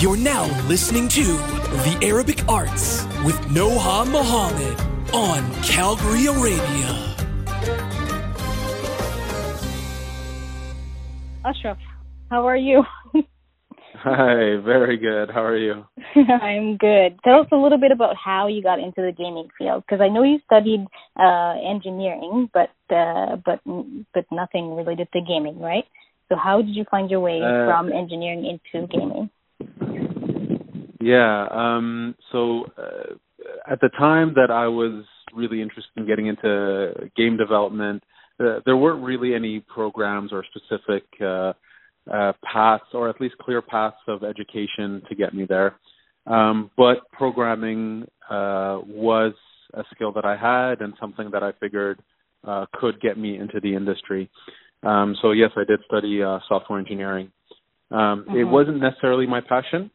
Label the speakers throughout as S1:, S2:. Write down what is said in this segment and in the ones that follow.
S1: You're now listening to The Arabic Arts with Noha Mohammed on Calgary Arabia.
S2: Ashraf, how are you?
S3: Hi, very good. How are you?
S2: I'm good. Tell us a little bit about how you got into the gaming field, because I know you studied uh, engineering, but uh, but but nothing related to gaming, right? So how did you find your way uh, from engineering into gaming?
S3: Yeah. Um, so uh, at the time that I was really interested in getting into game development, uh, there weren't really any programs or specific uh, uh, paths, or at least clear paths of education to get me there. Um, but programming uh, was a skill that I had and something that I figured uh, could get me into the industry. Um, so yes, I did study uh, software engineering. Um, mm-hmm. It wasn't necessarily my passion,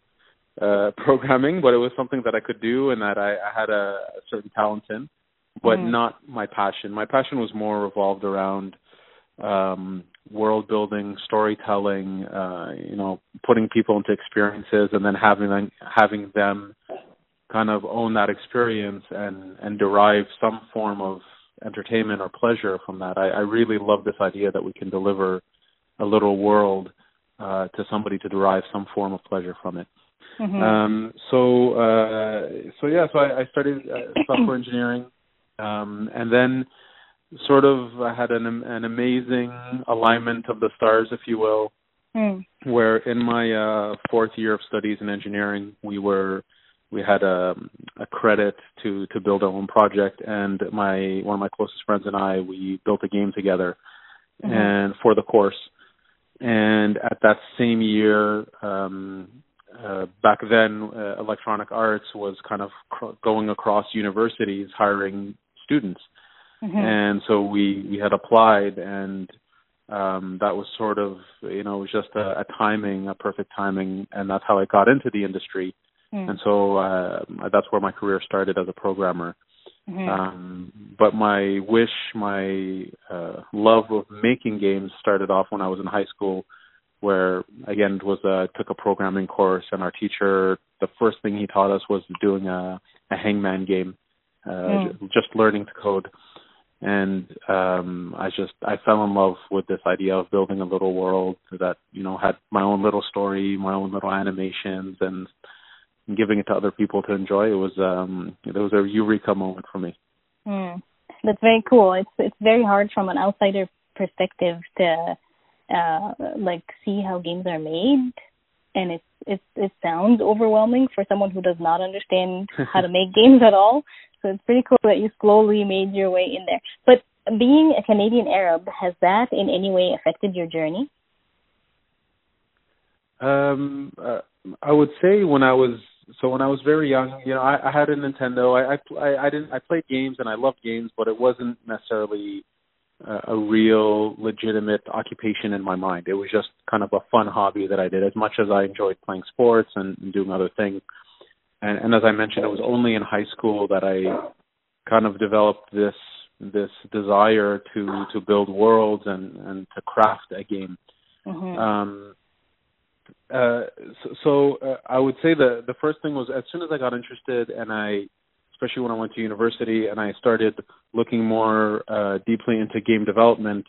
S3: uh, programming, but it was something that I could do and that I, I had a, a certain talent in, but mm-hmm. not my passion. My passion was more revolved around um, world building, storytelling, uh, you know, putting people into experiences and then having them, having them kind of own that experience and, and derive some form of entertainment or pleasure from that. I, I really love this idea that we can deliver a little world uh, to somebody to derive some form of pleasure from it. Mm-hmm. Um, so, uh, so yeah, so I, I studied uh, software engineering, um, and then sort of I had an an amazing alignment of the stars, if you will, mm. where in my uh, fourth year of studies in engineering, we were we had a, a credit to to build our own project, and my one of my closest friends and I we built a game together, mm-hmm. and for the course. And at that same year, um, uh, back then, uh, Electronic Arts was kind of cr- going across universities hiring students, mm-hmm. and so we we had applied, and um, that was sort of you know it was just a, a timing, a perfect timing, and that's how I got into the industry. Mm. And so uh, that's where my career started as a programmer. Mm-hmm. Um, but my wish, my uh, love of making games started off when I was in high school, where again it was uh, took a programming course, and our teacher, the first thing he taught us was doing a, a Hangman game, uh, mm. just learning to code. And um, I just I fell in love with this idea of building a little world that you know had my own little story, my own little animations, and giving it to other people to enjoy. It was um it was a eureka moment for me.
S2: Mm. That's very cool. It's it's very hard from an outsider perspective to uh like see how games are made and it it it sounds overwhelming for someone who does not understand how to make games at all. So it's pretty cool that you slowly made your way in there. But being a Canadian Arab, has that in any way affected your journey?
S3: Um, uh, I would say when I was so when I was very young, you know, I, I had a Nintendo. I, I I didn't I played games and I loved games, but it wasn't necessarily uh, a real legitimate occupation in my mind. It was just kind of a fun hobby that I did as much as I enjoyed playing sports and, and doing other things. And, and as I mentioned, it was only in high school that I kind of developed this this desire to to build worlds and and to craft a game. Mm-hmm. Um, uh, so, so uh, I would say the the first thing was as soon as I got interested, and I, especially when I went to university, and I started looking more uh, deeply into game development.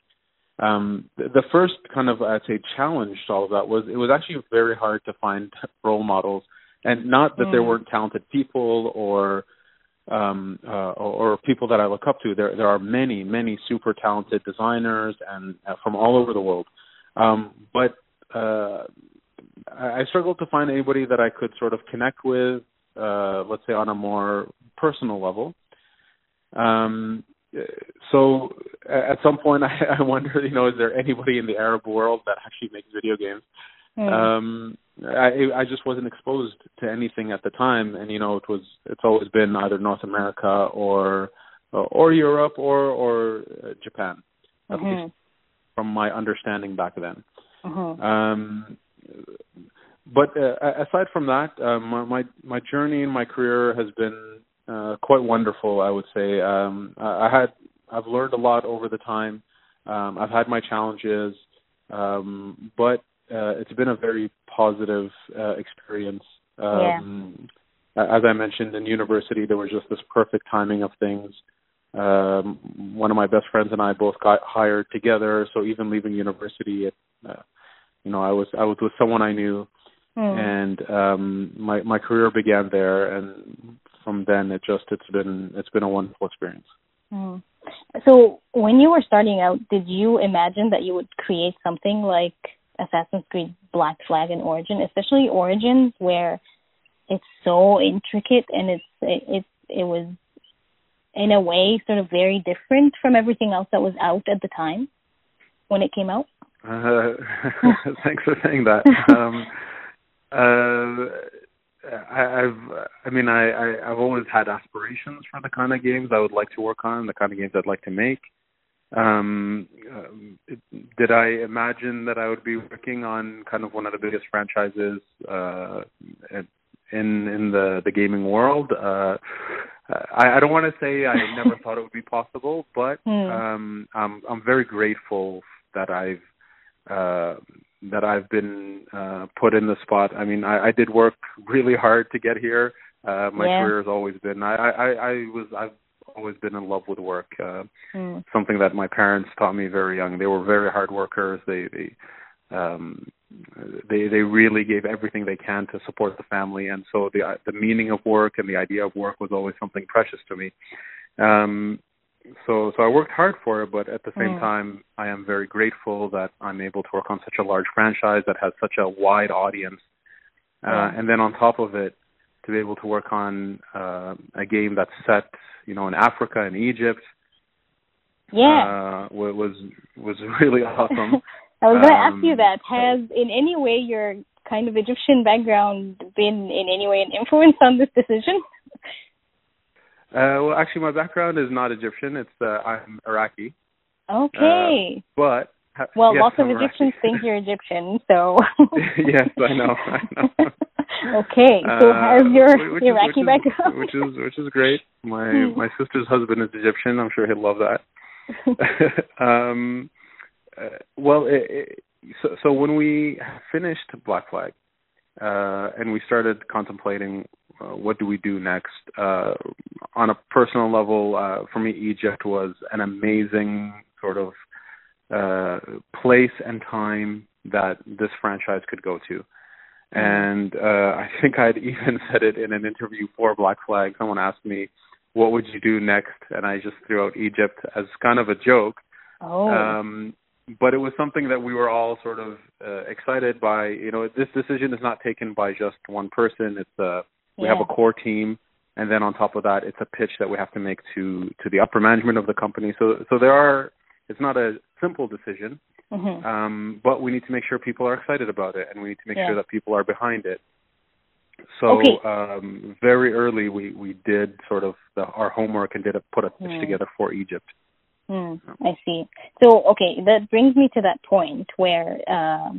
S3: Um, the, the first kind of I'd say challenge to all of that was it was actually very hard to find role models, and not that mm. there weren't talented people or um, uh, or, or people that I look up to. There there are many many super talented designers and uh, from all over the world, um, but uh, I struggled to find anybody that I could sort of connect with, uh, let's say on a more personal level. Um, so at some point, I, I wonder, you know, is there anybody in the Arab world that actually makes video games? Mm. Um, I, I just wasn't exposed to anything at the time, and you know, it was it's always been either North America or or Europe or or Japan, at mm-hmm. least from my understanding back then. Mm-hmm. Um, but uh, aside from that, uh, my, my my journey in my career has been uh, quite wonderful. I would say um, I had I've learned a lot over the time. Um, I've had my challenges, um, but uh, it's been a very positive uh, experience. Um, yeah. As I mentioned in university, there was just this perfect timing of things. Um, one of my best friends and I both got hired together, so even leaving university, it, uh, you know, I was I was with someone I knew, mm. and um, my my career began there, and from then it just it's been it's been a wonderful experience.
S2: Mm. So when you were starting out, did you imagine that you would create something like Assassin's Creed Black Flag and Origin, especially Origins, where it's so intricate and it's it it, it was in a way sort of very different from everything else that was out at the time when it came out?
S3: Uh, thanks for saying that. um, uh, I, I've, I mean, I, I, I've always had aspirations for the kind of games I would like to work on, the kind of games I'd like to make. Um, uh, did I imagine that I would be working on kind of one of the biggest franchises uh, in in the the gaming world? Uh, I, I don't want to say I never thought it would be possible, but mm. um, I'm I'm very grateful that I've uh, that I've been uh, put in the spot. I mean, I, I did work really hard to get here. Uh, my yeah. career has always been. I, I I was I've always been in love with work. Uh, mm. Something that my parents taught me very young. They were very hard workers. They they um they they really gave everything they can to support the family and so the the meaning of work and the idea of work was always something precious to me um so so I worked hard for it but at the same mm. time I am very grateful that I'm able to work on such a large franchise that has such a wide audience uh, mm. and then on top of it to be able to work on uh, a game that's set you know in Africa and Egypt
S2: yeah
S3: uh, was was really awesome
S2: I was going to um, ask you um, that. Has in any way your kind of Egyptian background been in any way an influence on this decision?
S3: Uh, well, actually, my background is not Egyptian. It's uh, I'm Iraqi.
S2: Okay.
S3: Uh, but
S2: well,
S3: yes,
S2: lots
S3: I'm
S2: of Egyptians think you're Egyptian, so.
S3: yes, I know. I know.
S2: okay, so uh, has your
S3: which
S2: Iraqi
S3: is, which
S2: background?
S3: Is, which is which is great. My my sister's husband is Egyptian. I'm sure he'd love that. um, uh, well, it, it, so, so when we finished Black Flag uh, and we started contemplating uh, what do we do next, uh, on a personal level, uh, for me, Egypt was an amazing sort of uh, place and time that this franchise could go to. Mm-hmm. And uh, I think I'd even said it in an interview for Black Flag. Someone asked me, "What would you do next?" And I just threw out Egypt as kind of a joke.
S2: Oh.
S3: Um, but it was something that we were all sort of uh, excited by. You know, this decision is not taken by just one person. It's a we yeah. have a core team, and then on top of that, it's a pitch that we have to make to to the upper management of the company. So so there are. It's not a simple decision,
S2: mm-hmm.
S3: um, but we need to make sure people are excited about it, and we need to make
S2: yeah.
S3: sure that people are behind it. So
S2: okay.
S3: um, very early, we we did sort of the, our homework and did a, put a pitch mm. together for Egypt.
S2: Mm, I see. So, okay, that brings me to that point where uh,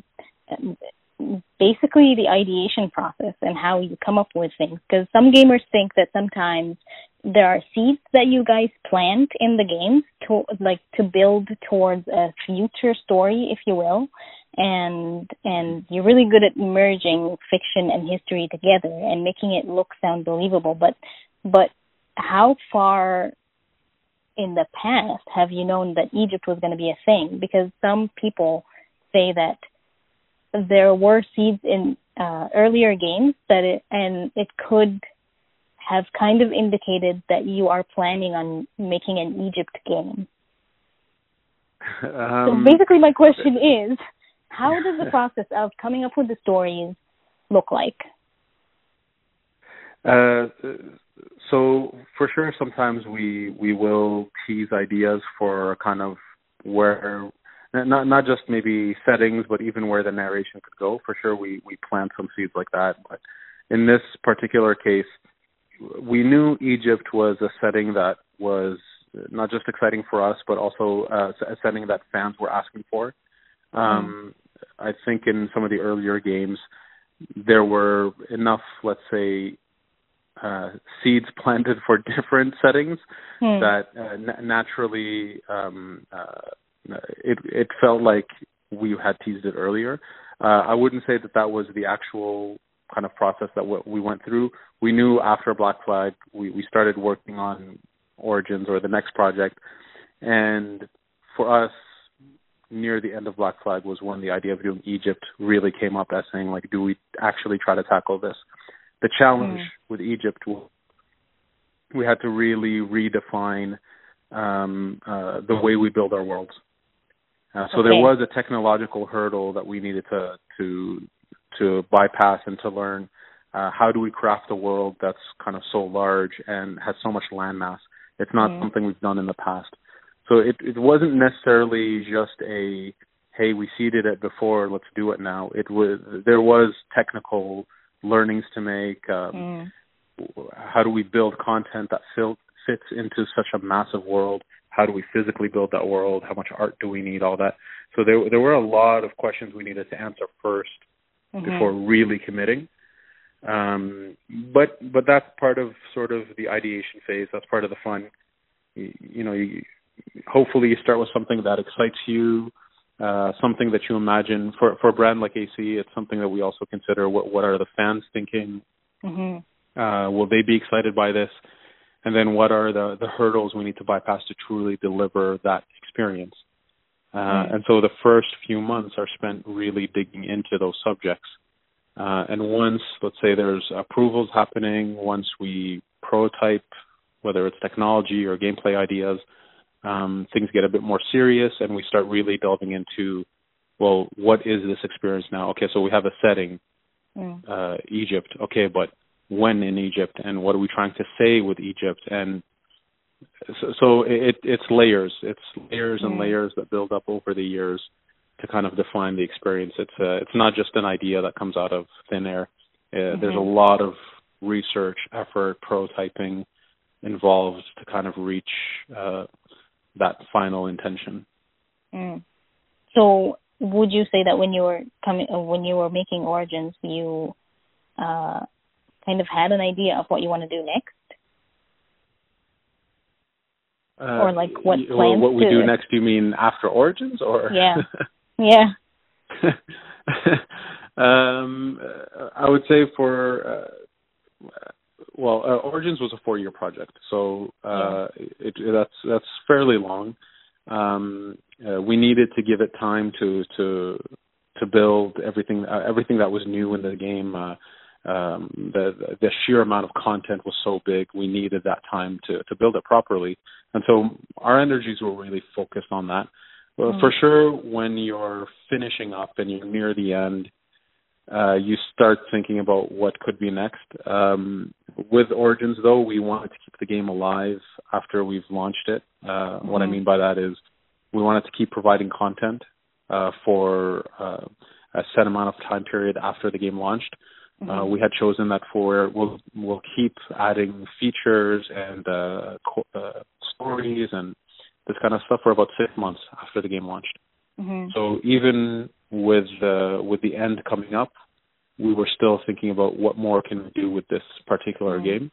S2: basically the ideation process and how you come up with things. Because some gamers think that sometimes there are seeds that you guys plant in the game to like to build towards a future story, if you will. And and you're really good at merging fiction and history together and making it look sound believable. But but how far in the past have you known that Egypt was going to be a thing? Because some people say that there were seeds in uh, earlier games that it and it could have kind of indicated that you are planning on making an Egypt game.
S3: Um,
S2: so basically, my question is, how does the process of coming up with the stories look like?
S3: Uh, so for sure, sometimes we we will tease ideas for kind of where not not just maybe settings, but even where the narration could go. For sure, we we plant some seeds like that. But in this particular case, we knew Egypt was a setting that was not just exciting for us, but also uh, a setting that fans were asking for. Um, mm. I think in some of the earlier games, there were enough, let's say, uh, seeds planted for different settings
S2: hmm.
S3: that uh, n- naturally um, uh, it it felt like we had teased it earlier. uh, I wouldn't say that that was the actual kind of process that we went through. We knew after Black Flag, we, we started working on Origins or the next project, and for us, near the end of Black Flag was when the idea of doing Egypt really came up as saying like, do we actually try to tackle this? The challenge mm. with Egypt was we had to really redefine um, uh, the way we build our worlds. Uh, so okay. there was a technological hurdle that we needed to to to bypass and to learn. Uh, how do we craft a world that's kind of so large and has so much landmass? It's not mm. something we've done in the past. So it it wasn't necessarily just a hey we seeded it before let's do it now. It was there was technical learnings to make. Um, mm. How do we build content that fil- fits into such a massive world? How do we physically build that world? How much art do we need? All that. So there there were a lot of questions we needed to answer 1st mm-hmm. before really committing. Um, but but that's part of sort of the ideation phase. That's part of the fun. You, you know, you, hopefully you start with something that excites you, uh, something that you imagine for for a brand like AC. It's something that we also consider. What what are the fans thinking? Mm-hmm. Uh, will they be excited by this? And then what are the the hurdles we need to bypass to truly deliver that experience? Uh, mm-hmm. And so the first few months are spent really digging into those subjects. Uh, and once, let's say, there's approvals happening, once we prototype, whether it's technology or gameplay ideas, um, things get a bit more serious and we start really delving into, well, what is this experience now? Okay, so we have a setting, mm. uh, Egypt. Okay, but when in Egypt and what are we trying to say with Egypt? And so, so it, it's layers. It's layers and layers that build up over the years to kind of define the experience. It's uh, it's not just an idea that comes out of thin air. Uh, mm-hmm. There's a lot of research, effort, prototyping involved to kind of reach uh, that final intention.
S2: Mm. So, would you say that when you were coming, when you were making Origins, you uh, kind of had an idea of what you want to do next, uh, or like what plans?
S3: What we do next? Do you mean after Origins, or
S2: yeah, yeah.
S3: um, I would say for uh, well, uh, Origins was a four-year project, so uh, yeah. it, it, that's that's fairly long. Um, uh, we needed to give it time to to to build everything uh, everything that was new in the game. Um, the the sheer amount of content was so big, we needed that time to to build it properly, and so our energies were really focused on that. Well, mm-hmm. for sure, when you're finishing up and you're near the end, uh, you start thinking about what could be next. Um, with Origins, though, we wanted to keep the game alive after we've launched it. Uh, mm-hmm. What I mm-hmm. mean by that is we wanted to keep providing content uh, for uh, a set amount of time period after the game launched. Uh, mm-hmm. we had chosen that for we'll we'll keep adding features and uh, co- stories and this kind of stuff for about six months after the game launched. Mm-hmm. So even with the with the end coming up, we were still thinking about what more can we do with this particular mm-hmm. game.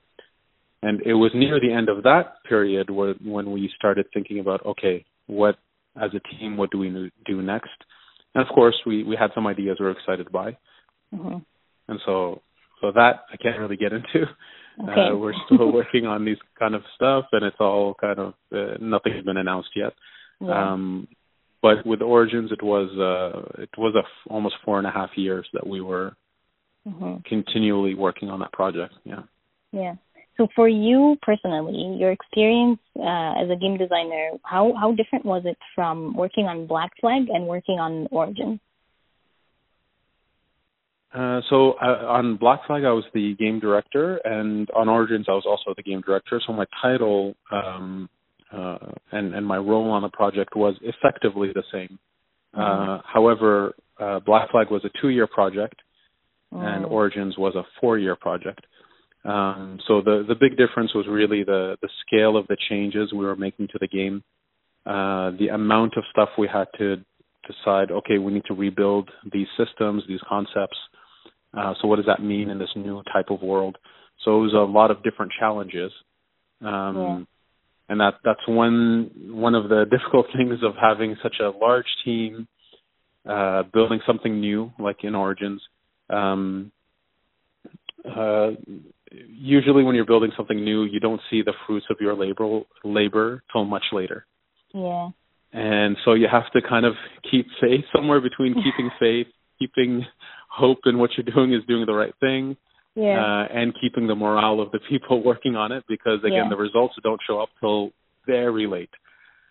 S3: And it was near the end of that period where when we started thinking about okay, what as a team, what do we do next? And of course, we we had some ideas we were excited by, mm-hmm. And so so that I can't really get into. Okay. Uh, we're still working on these kind of stuff, and it's all kind of uh, nothing has been announced yet. Yeah. Um, but with Origins, it was uh, it was a f- almost four and a half years that we were mm-hmm. continually working on that project. Yeah.
S2: Yeah. So for you personally, your experience uh, as a game designer, how how different was it from working on Black Flag and working on Origins?
S3: Uh, so uh, on Black Flag, I was the game director, and on Origins, I was also the game director. So my title um, uh, and and my role on the project was effectively the same. Mm-hmm. Uh, however, uh, Black Flag was a two-year project, mm-hmm. and Origins was a four-year project. Um, so the the big difference was really the the scale of the changes we were making to the game, uh, the amount of stuff we had to decide. Okay, we need to rebuild these systems, these concepts. Uh, so what does that mean in this new type of world? So it was a lot of different challenges. Um, yeah and that that's one one of the difficult things of having such a large team uh, building something new, like in Origins. Um, uh, usually, when you're building something new, you don't see the fruits of your labor labor till much later.
S2: Yeah.
S3: And so you have to kind of keep faith somewhere between keeping faith, keeping hope in what you're doing is doing the right thing,
S2: Yeah.
S3: uh, and keeping the morale of the people working on it because again
S2: Yeah.
S3: the results don't show up till very late.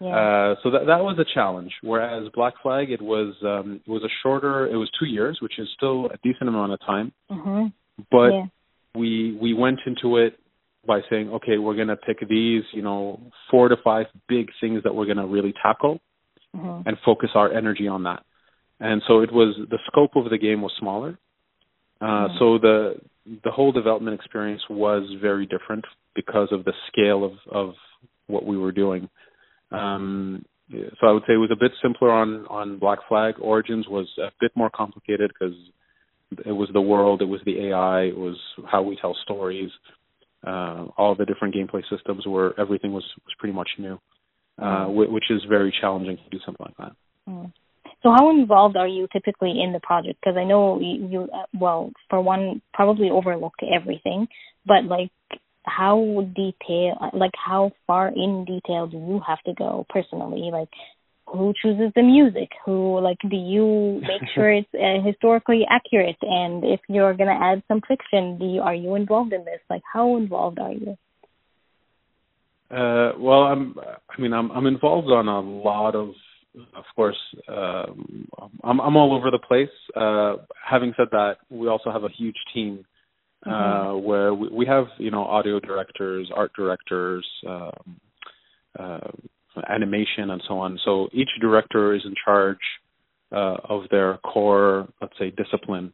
S2: yeah.
S3: Uh, so that that was a challenge. Whereas Black Flag, it was um, it was a shorter. It was two years, which is still a decent amount of time.
S2: mhm.
S3: But we we went into it by saying, okay, we're going to pick these, you know, four to five big things that we're going to really tackle
S2: Mhm.
S3: and focus our energy on that. And so it was the scope of the game was smaller. Uh,
S2: Mhm.
S3: So the the whole development experience was very different because of the scale of of what we were doing. Um, so I would say it was a bit simpler on on Black Flag. Origins was a bit more complicated because it was the world, it was the AI, it was how we tell stories. Uh, all the different gameplay systems where everything was was pretty much new, uh, whi- which is very challenging to do something like that.
S2: Mm. So how involved are you typically in the project? Because I know you, you uh, well, for one, probably overlooked everything, but like how detail, like how far in detail do you have to go personally? Like who chooses the music? Who like do you make sure it's uh, historically accurate? And if you're gonna add some fiction, do you are you involved in this? Like how involved are you?
S3: Uh, well, I'm. I mean, I'm. I'm involved on a lot of. Of course, um, I'm. I'm all over the place. Uh, having said that, we also have a huge team uh,
S2: Mhm.
S3: where we, we have, you know, audio directors, art directors, um, uh, animation, and so on. So each director is in charge uh, of their core, let's say, discipline.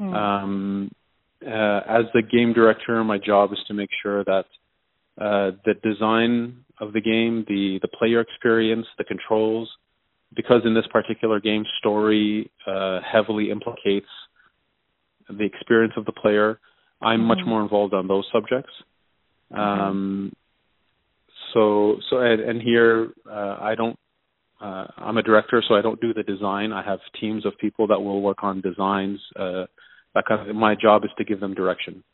S2: Mm.
S3: Um, uh, as the game director, my job is to make sure that uh, the design of the game, the the player experience, the controls, because in this particular game, story uh, heavily implicates the experience of the player. I'm much
S2: Mhm.
S3: more involved on those subjects. Um, so so and, and here uh, I don't. Uh, I'm a director, so I don't do the design. I have teams of people that will work on designs. Uh, that kind of, my job is to give them direction.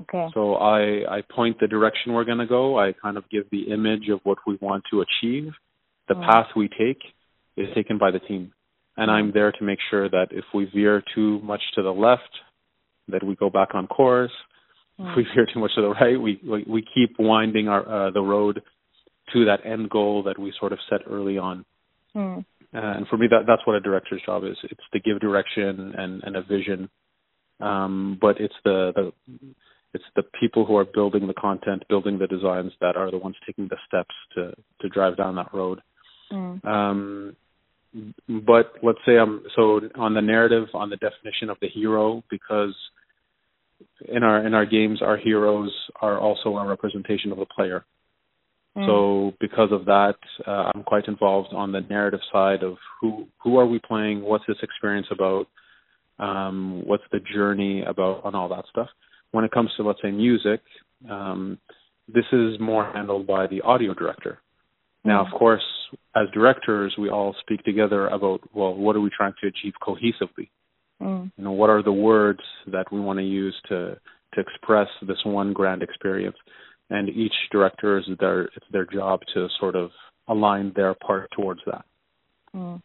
S2: okay.
S3: So I, I point the direction we're going to go. I kind of give the image of what we want to achieve. The
S2: Mm.
S3: path we take is taken by the team. And I'm there to make sure that if we veer too much to the left, that we go back on course.
S2: Mm.
S3: We veer too much to the right, we, we, we keep winding our, uh, the road to that end goal that we sort of set early on.
S2: Mm.
S3: And for me, that that's what a director's job is. It's to give direction and, and a vision. Um, but it's the, the it's the people who are building the content, building the designs that are the ones taking the steps to to drive down that road.
S2: Mm.
S3: Um, but let's say I'm so on the narrative, on the definition of the hero, because in our in our games, our heroes are also a representation of the player.
S2: Mm.
S3: So because of that, uh, I'm quite involved on the narrative side of who who are we playing, what's this experience about, um, what's the journey about, and all that stuff. When it comes to let's say music, um, this is more handled by the audio director. Now,
S2: Mm.
S3: of course, as directors, we all speak together about well, what are we trying to achieve cohesively?
S2: Mm.
S3: You know, what are the words that we want to use to to express this one grand experience? And each director is their it's their job to sort of align their part towards that.
S2: Mm.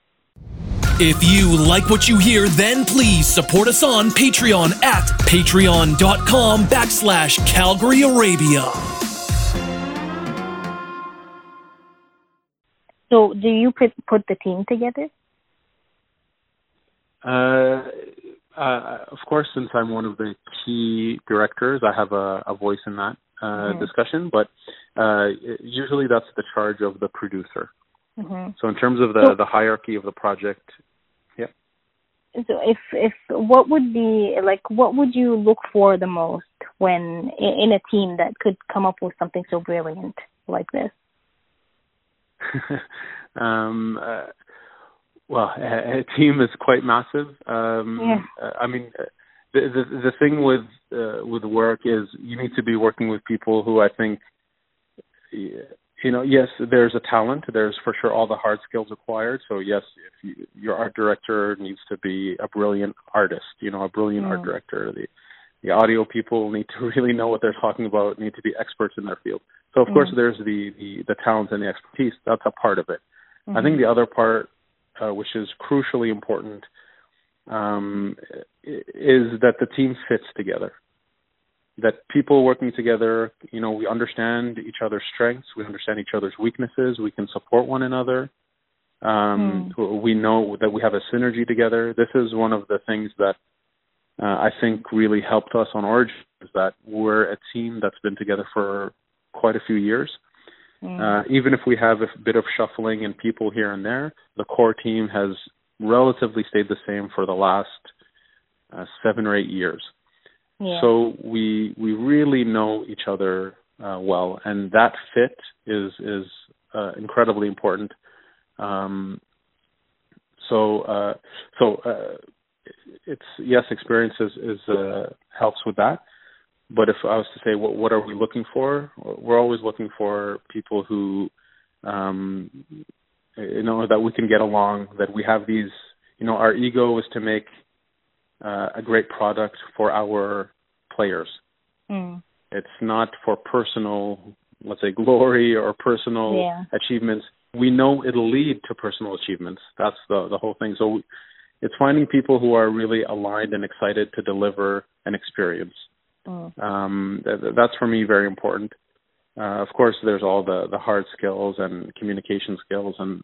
S1: If you like what you hear, then please support us on Patreon at patreon.com backslash Calgary Arabia.
S2: So do you put put the team together?
S3: Uh, uh, of course, since I'm one of the key directors, I have a, a voice in that uh,
S2: Mhm.
S3: discussion. But uh, usually, that's the charge of the producer.
S2: Mm-hmm.
S3: So, in terms of the
S2: So-
S3: the hierarchy of the project, yeah.
S2: So if if what would be like what would you look for the most when in, in a team that could come up with something so brilliant like this?
S3: um, uh, well, a, a team is quite massive. Um,
S2: Yeah.
S3: I mean, the, the the thing with uh, with work is you need to be working with people who I think, you know, yes, there's a talent. There's for sure all the hard skills required. So yes, if you, your art director needs to be a brilliant artist, you know, a brilliant art director. The the audio people need to really know what they're talking about. Need to be experts in their field. So of course, there's the, the the talent and the expertise. That's a part of it. I think the other part, uh, which is crucially important, um, is that the team fits together that people working together, you know, we understand each other's strengths, we understand each other's weaknesses, we can support one another. Um, mm. We know that we have a synergy together. This is one of the things that uh, I think really helped us on Origin is that we're a team that's been together for quite a few years. Mm. Uh, even if we have a bit of shuffling and people here and there, the core team has relatively stayed the same for the last uh, seven or eight years. So we we really know each other uh, well, and that fit is is uh, incredibly important. Um, so uh, so uh, it's yes, experience is, is uh, helps with that. But if I was to say what what are we looking for, we're always looking for people who um, you know that we can get along, that we have these you know our ego is to make uh, a great product for our players. Mm. It's not for personal, let's say, glory or personal yeah. achievements. We know it'll lead to personal achievements. That's the the whole thing. So we, it's finding people who are really aligned and excited to deliver an experience. Mm. Um, th- that's for me very important. Uh, of course, there's all the the hard skills and communication skills and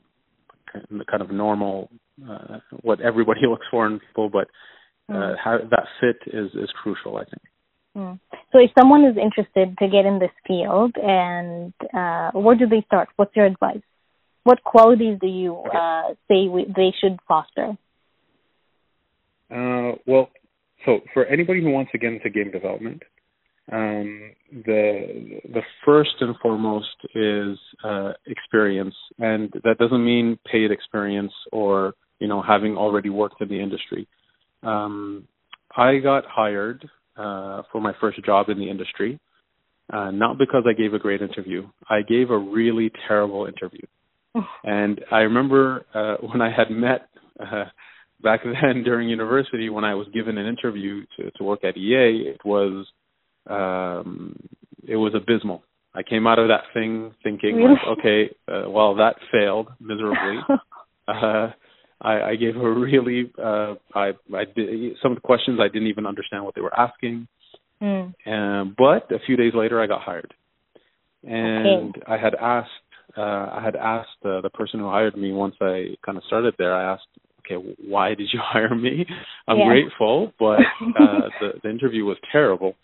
S3: the kind of normal uh, what everybody looks for in people, but uh, mm. how, that fit is is crucial, I think.
S2: Mm. So, if someone is interested to get in this field, and uh, where do they start? What's your advice? What qualities do you uh, say we, they should foster?
S3: Uh, well, so for anybody who wants to get into game development, um, the the first and foremost is uh, experience, and that doesn't mean paid experience or you know having already worked in the industry. Um, I got hired uh, for my first job in the industry, uh, not because I gave a great interview. I gave a really terrible interview. and I remember uh, when I had met uh, back then during university, when I was given an interview to, to work at EA, it was um, it was abysmal. I came out of that thing thinking, really? like, okay, uh, well, that failed miserably. uh, I, I gave her really uh, I I did some of the questions I didn't even understand what they were asking. Mm. Um, but a few days later, I got hired, and okay. I had asked uh, I had asked uh, the person who hired me once I kind of started there. I asked, okay, why did you hire me? I'm yeah. grateful, but uh, the the interview was terrible.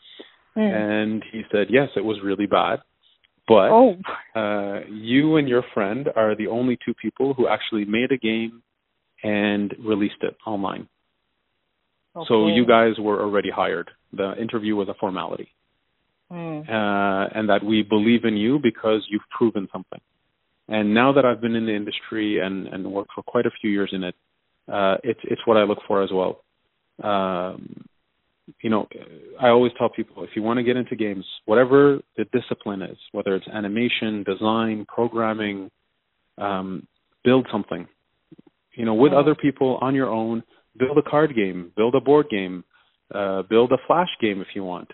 S3: Mm. And he said, yes, it was really bad. But oh. uh, you and your friend are the only two people who actually made a game and released it online. Okay. So you guys were already hired. The interview was a formality. Mm. Uh, and that we believe in you because you've proven something. And now that I've been in the industry and, and worked for quite a few years in it, uh, it's it's what I look for as well. Um, you know, I always tell people if you want to get into games, whatever the discipline is, whether it's animation, design, programming, um, build something you know, with other people on your own. Build a card game, build a board game, uh, build a flash game if you want.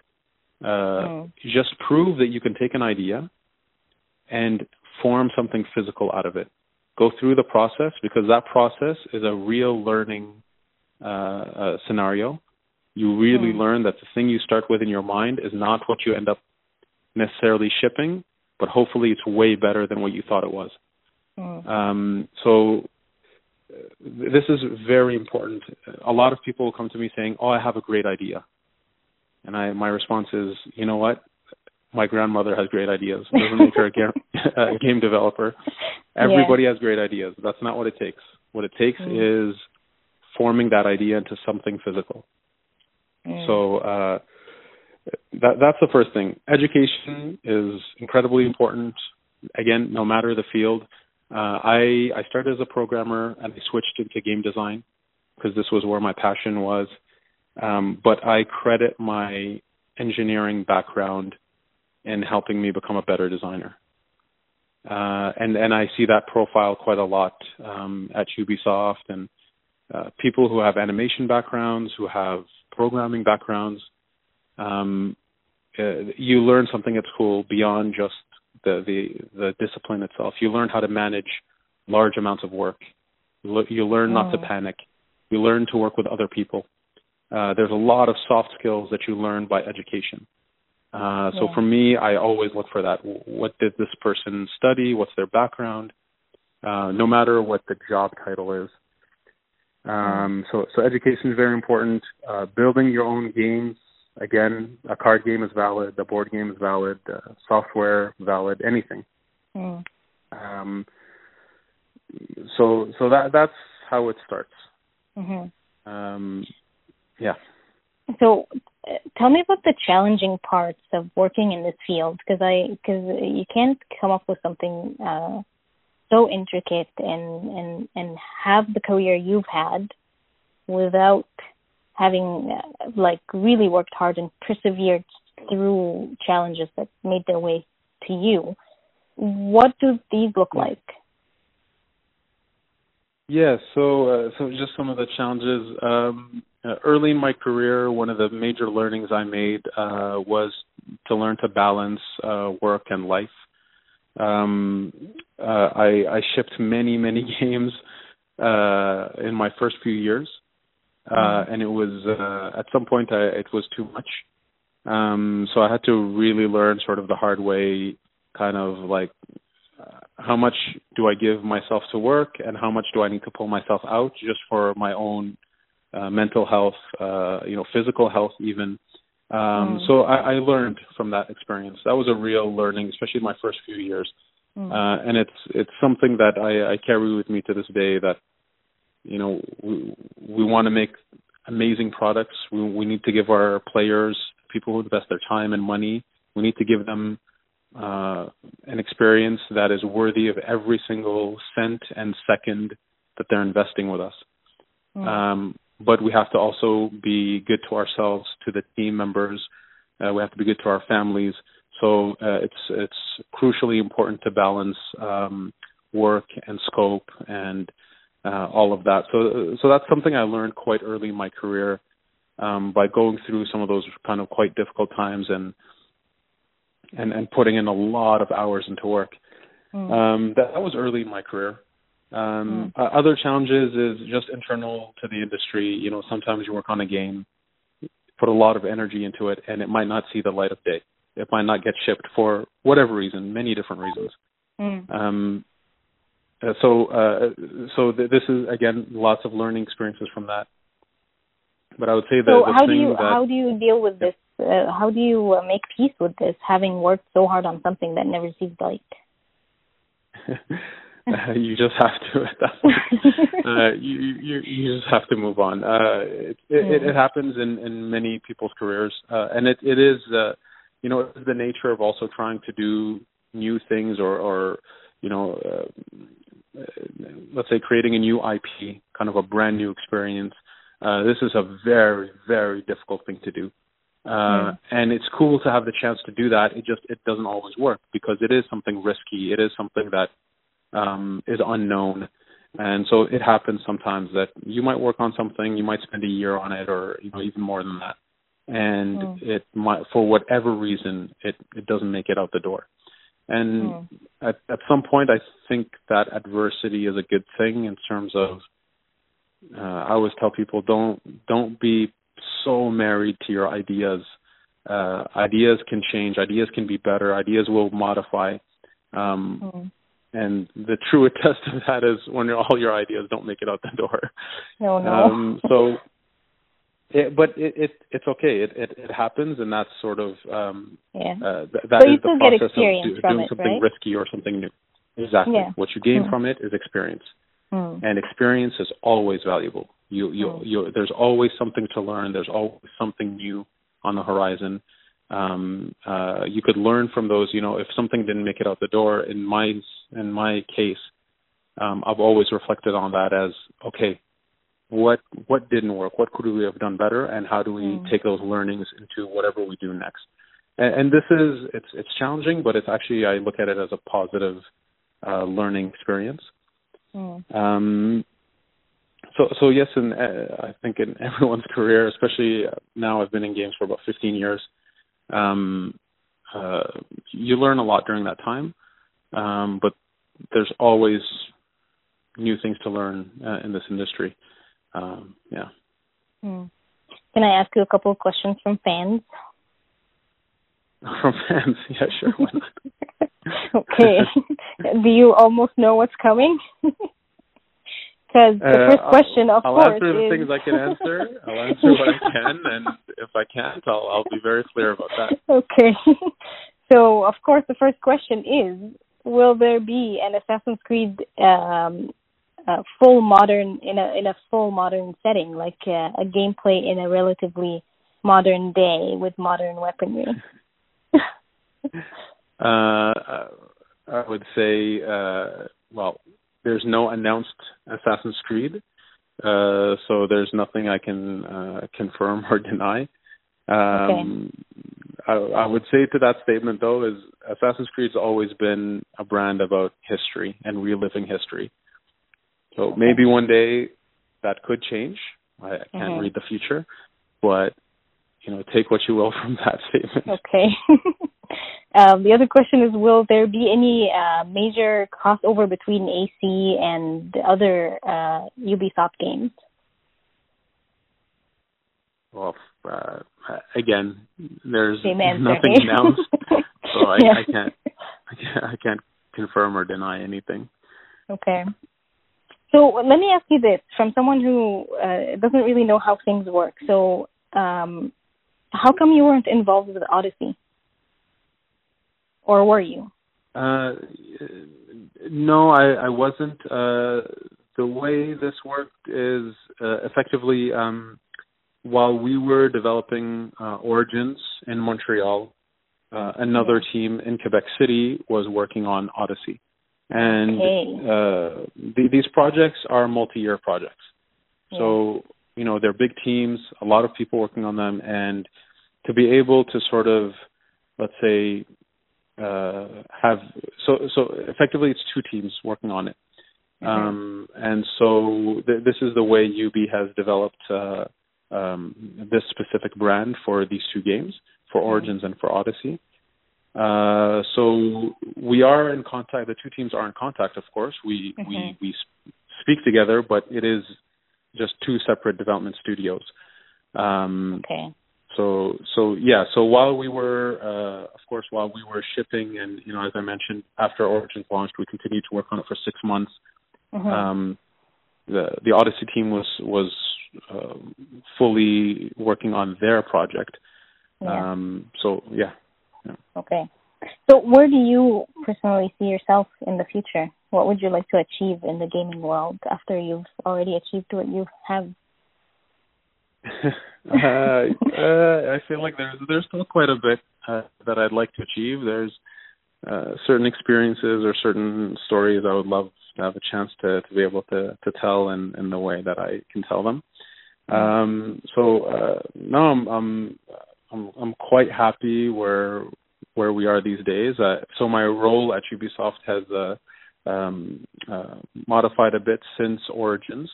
S3: Uh, oh. Just prove that you can take an idea and form something physical out of it. Go through the process because that process is a real learning uh, uh, scenario. You really oh. learn that the thing you start with in your mind is not what you end up necessarily shipping, but hopefully it's way better than what you thought it was. Oh. Um, so this is very important. A lot of people come to me saying, "Oh, I have a great idea," and I my response is, "You know what? My grandmother has great ideas. It doesn't make her a, game, a game developer. Everybody yeah. has great ideas. That's not what it takes. What it takes mm. is forming that idea into something physical. Mm. So uh, that that's the first thing. Education is incredibly important. Again, no matter the field, uh, I I started as a programmer and I switched into game design because this was where my passion was. Um, but I credit my engineering background in helping me become a better designer. uh, and and I see that profile quite a lot um, at Ubisoft and uh, people who have animation backgrounds, who have programming backgrounds. Um, uh, you learn something at school beyond just the, the the discipline itself. You learn how to manage large amounts of work. You learn not to mm. panic. You learn to work with other people. Uh, there's a lot of soft skills that you learn by education. Uh, so yeah. for me, I always look for that. What did this person study? What's their background? Uh, no matter what the job title is. Um, so, so education is very important. Uh, building your own games. Again, a card game is valid. A board game is valid. Uh, software valid. Anything. Mm. Um, so, so that that's how it starts. Mm-hmm. Um, yeah.
S2: So, tell me about the challenging parts of working in this field because I because you can't come up with something uh, so intricate and and and have the career you've had without having uh, like really worked hard and persevered through challenges that made their way to you. What do these look like?
S3: Yeah, so uh, so just some of the challenges. Um, uh, early in my career, one of the major learnings I made uh, was to learn to balance uh, work and life. Um, uh, I, I shipped many many games uh, in my first few years, mm-hmm. and it was at some point I, it was too much. Um, so I had to really learn sort of the hard way, kind of like how much do I give myself to work and how much do I need to pull myself out just for my own uh, mental health, uh, you know, physical health even. Um, mm. So I, I learned from that experience. That was a real learning, especially in my first few years. Mm. Uh, and it's it's something that I, I carry with me to this day. That you know we we want to make amazing products. We we need to give our players, people who invest their time and money, we need to give them uh, an experience that is worthy of every single cent and second that they're investing with us. Mm. Um, but we have to also be good to ourselves, to the team members. Uh, we have to be good to our families. So uh, it's it's crucially important to balance um, work and scope and uh, all of that. So so that's something I learned quite early in my career um, by going through some of those kind of quite difficult times and and and putting in a lot of hours into work. Mm. Um, that, that was early in my career. Um, mm. other challenges is just internal to the industry. You know, sometimes you work on a game, put a lot of energy into it, and it might not see the light of day. It might not get shipped for whatever reason, many different reasons. Mm. Um, uh, so, uh, so th- this is again lots of learning experiences from that. But I would say that
S2: so
S3: the
S2: how
S3: do
S2: you
S3: that,
S2: how do you deal with this uh, how do you uh, make peace with this, having worked so hard on something that never sees light?
S3: uh, you just have to at that point. uh, you, you you just have to move on. Uh, it, it, it happens in in many people's careers, uh, and it it is uh, you know it's the nature of also trying to do new things or or you know uh, let's say creating a new IP, kind of a brand new experience. Uh, this is a very very difficult thing to do. Uh, and it's cool to have the chance to do that. It just it doesn't always work because it is something risky. It is something that um, is unknown, and so it happens sometimes that you might work on something, you might spend a year on it, or you know even more than that, and mm. it might for whatever reason it it doesn't make it out the door. And mm. at at some point, I think that adversity is a good thing in terms of. Uh, I always tell people don't don't be so married to your ideas. Uh, ideas can change. Ideas can be better. Ideas will modify. Um, mm. And the true test of that is when all your ideas don't make it out the door.
S2: No, no.
S3: Um, so, it, but it, it it's okay. It, it it happens, and that's sort of um,
S2: yeah.
S3: Uh, th- that is the process of
S2: do,
S3: doing
S2: it,
S3: something
S2: right?
S3: risky or something new. Exactly.
S2: Yeah.
S3: What you gain
S2: mm.
S3: from it is experience,
S2: mm.
S3: and experience is always valuable. You you mm. you there's always something to learn. There's always something new on the horizon. Um, uh, you could learn from those. You know, if something didn't make it out the door, in my in my case, um, I've always reflected on that as okay, what what didn't work? What could we have done better? And how do we mm. take those learnings into whatever we do next? And, and this is it's it's challenging, but it's actually I look at it as a positive uh, learning experience.
S2: Mm.
S3: Um, so, so yes, and uh, I think in everyone's career, especially now, I've been in games for about 15 years. Um, uh, you learn a lot during that time, um, but there's always new things to learn uh, in this industry. Um, yeah.
S2: Mm. Can I ask you a couple of questions from fans?
S3: From fans, yeah, sure.
S2: Okay. Do you almost know what's coming? Because the
S3: Uh,
S2: first question, of
S3: I'll
S2: course,
S3: answer the
S2: is
S3: things I can answer. I'll answer what I can, and if I can't, I'll I'll be very clear about that.
S2: okay. so, of course, the first question is: Will there be an Assassin's Creed um, uh, full modern in a in a full modern setting, like uh, a gameplay in a relatively modern day with modern weaponry?
S3: Uh, I would say, uh, well, there's no announced Assassin's Creed, uh, so there's nothing I can uh, confirm or deny. Um, I, I would say to that statement though is Assassin's Creed's always been a brand about history and reliving history. So maybe one day that could change. I, I can't
S2: Mhm.
S3: read the future, but you know, take what you will from that statement.
S2: Okay. um, the other question is: Will there be any uh, major crossover between AC and the other uh, Ubisoft games?
S3: Well, uh, again, there's nothing announced, so I,
S2: Yeah.
S3: I can't, I can't, I can't confirm or deny anything.
S2: Okay. So let me ask you this: from someone who uh, doesn't really know how things work, so um, how come you weren't involved with Odyssey, or were you?
S3: Uh, no, I, I wasn't. Uh, the way this worked is uh, effectively um, while we were developing uh, Origins in Montreal, uh, another team in Quebec City was working on Odyssey, and
S2: Okay.
S3: uh, the, these projects are multi-year projects. So you know they're big teams, a lot of people working on them, and to be able to sort of, let's say, uh, have so so effectively it's two teams working on it, um, and so th- this is the way Ubi has developed uh, um, this specific brand for these two games, for Origins and for Odyssey. Uh, so we are in contact. The two teams are in contact, of course. We we
S2: Mhm.
S3: we s- speak together, but it is just two separate development studios. Um,
S2: Okay.
S3: So so yeah. So while we were, uh, of course, while we were shipping, and you know, as I mentioned, after Origins launched, we continued to work on it for six months.
S2: Mhm.
S3: Um, the the Odyssey team was was uh, fully working on their project.
S2: yeah.
S3: Um, so yeah.
S2: Okay. So where do you personally see yourself in the future? What would you like to achieve in the gaming world after you've already achieved what you have?
S3: uh, uh, I feel like there's there's still quite a bit uh, that I'd like to achieve. There's uh, certain experiences or certain stories I would love to have a chance to to be able to to tell in in the way that I can tell them. Um, so uh, no, I'm I'm I'm I'm quite happy where where we are these days. Uh, so my role at Ubisoft has uh, um, uh, modified a bit since Origins.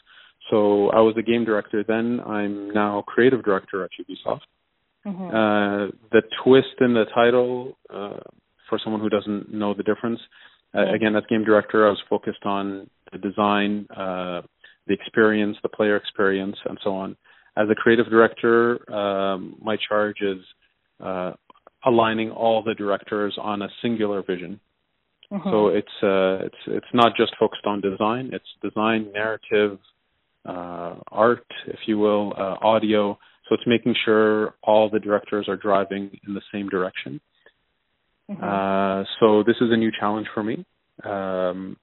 S3: So I was the game director then. I'm now creative director at Ubisoft.
S2: Mhm.
S3: Uh, the twist in the title, uh, for someone who doesn't know the difference, uh, again, as game director, I was focused on the design, uh, the experience, the player experience, and so on. As a creative director, um, my charge is uh, aligning all the directors on a singular vision.
S2: Mhm.
S3: So it's uh, it's it's not just focused on design. It's design, narrative, uh, art, if you will, uh, audio. So it's making sure all the directors are driving in the same direction.
S2: Mhm.
S3: Uh, so this is a new challenge for me, um,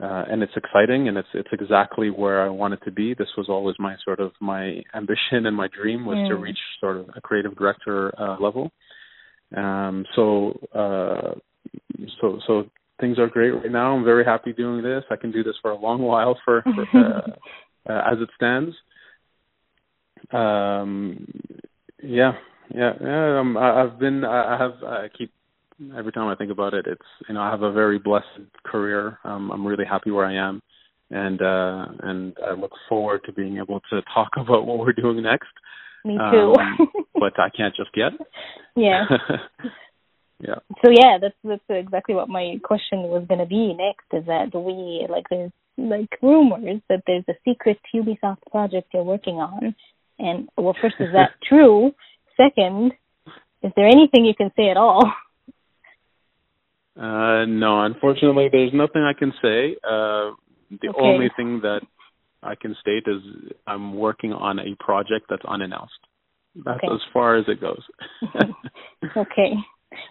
S3: uh, and it's exciting, and it's it's exactly where I wanted to be. This was always my sort of my ambition and my dream was to
S2: Mm.
S3: reach sort of a creative director uh, level. Um, so uh, so so things are great right now. I'm very happy doing this. I can do this for a long while for, for uh, uh, as it stands. Um, yeah, yeah, yeah. Um, I, I've been, I I have, I keep every time I think about it, it's you know I have a very blessed career. Um, I'm really happy where I am, and uh, and I look forward to being able to talk about what we're doing next.
S2: Me too.
S3: Um, but I can't just yet.
S2: Yeah.
S3: yeah.
S2: So yeah, that's that's exactly what my question was going to be next. Is that do we like there's like rumors that there's a secret Ubisoft project you're working on, and well, first is that true? Second, is there anything you can say at all?
S3: Uh, no, unfortunately, there's nothing I can say. Uh, the
S2: Okay.
S3: only thing that I can state is I'm working on a project that's unannounced. That's
S2: Okay.
S3: as far as it goes.
S2: Okay.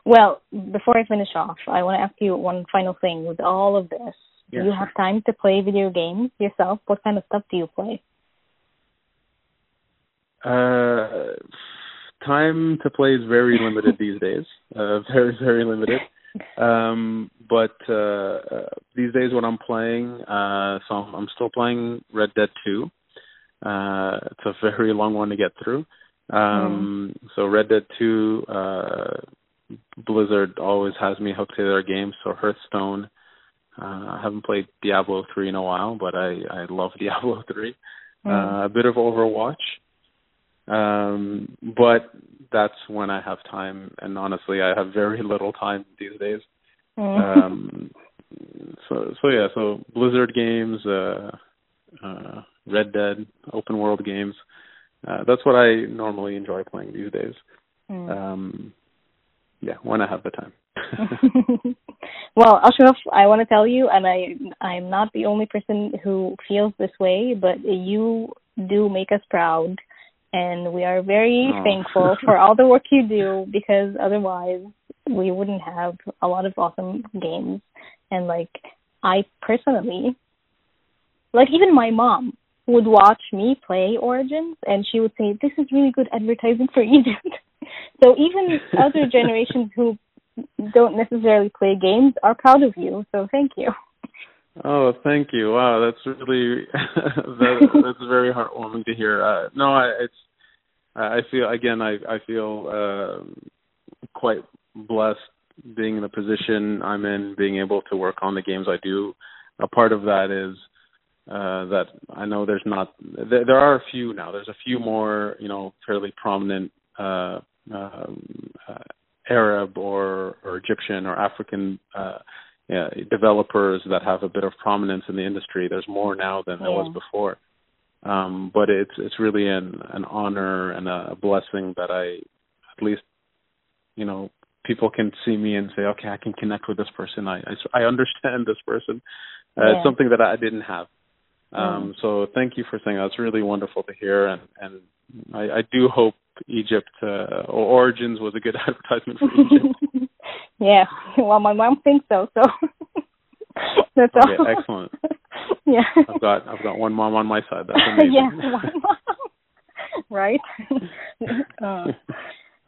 S2: Well, before I finish off, I want to ask you one final thing. With all of this,
S3: Yeah,
S2: do you
S3: sure.
S2: have time to play video games yourself? What kind of stuff do you play?
S3: Uh, time to play is very limited these days. Uh, very, very limited. Um, but uh, uh, these days, when I'm playing, uh, so I'm, I'm still playing Red Dead 2. Uh, it's a very long one to get through. Um, So Red Dead 2, uh, Blizzard always has me hooked to their games. So Hearthstone. Uh, I haven't played Diablo 3 in a while, but I I love Diablo 3. Uh, a bit of Overwatch. Um, but that's when I have time, and honestly, I have very little time these days.
S2: Mm.
S3: Um, so, so yeah, so Blizzard games, uh, uh, Red Dead, open world games. Uh, that's what I normally enjoy playing these days.
S2: Mm.
S3: Um, yeah, when I have the time.
S2: well, Ashraf, I want to tell you, and I I'm not the only person who feels this way, but you do make us proud, and we are very
S3: Oh.
S2: thankful for all the work you do because otherwise we wouldn't have a lot of awesome games. And like I personally, like even my mom would watch me play Origins, and she would say, "This is really good advertising for Egypt." so even other generations who don't necessarily play games are proud of you. So thank you.
S3: Oh, thank you. Wow, that's really that, that's very heartwarming to hear. Uh, no, I, it's I feel again I I feel uh, quite blessed being in the position I'm in, being able to work on the games I do. A part of that is uh, that I know there's not there, there are a few now. There's a few more you know fairly prominent uh, um, uh, Arab or or Egyptian or African. Uh, yeah, developers that have a bit of prominence in the industry. There's more now than there was before. Um, but it's it's really an an honor and a blessing that I at least you know people can see me and say, okay, I can connect with this person. I I, I understand this person. Uh,
S2: Yeah.
S3: It's something that I didn't have. Um, So thank you for saying that. It's really wonderful to hear, and and I, I do hope Egypt uh, or Origins was a good advertisement for Egypt.
S2: yeah. Well, my mom thinks so. So that's
S3: Okay,
S2: all.
S3: excellent.
S2: yeah.
S3: I've got I've got one mom on my side. That's amazing.
S2: yeah, one mom. right. uh,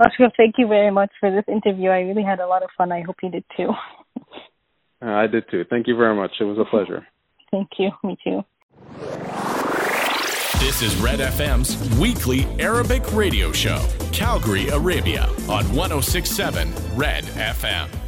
S2: Ashraf, thank you very much for this interview. I really had a lot of fun. I hope you did too.
S3: Uh, I did too. Thank you very much. It was a pleasure.
S2: Thank you. Me too.
S1: This is Red FM's weekly Arabic radio show, Calgary, Arabia, on 1067 Red FM.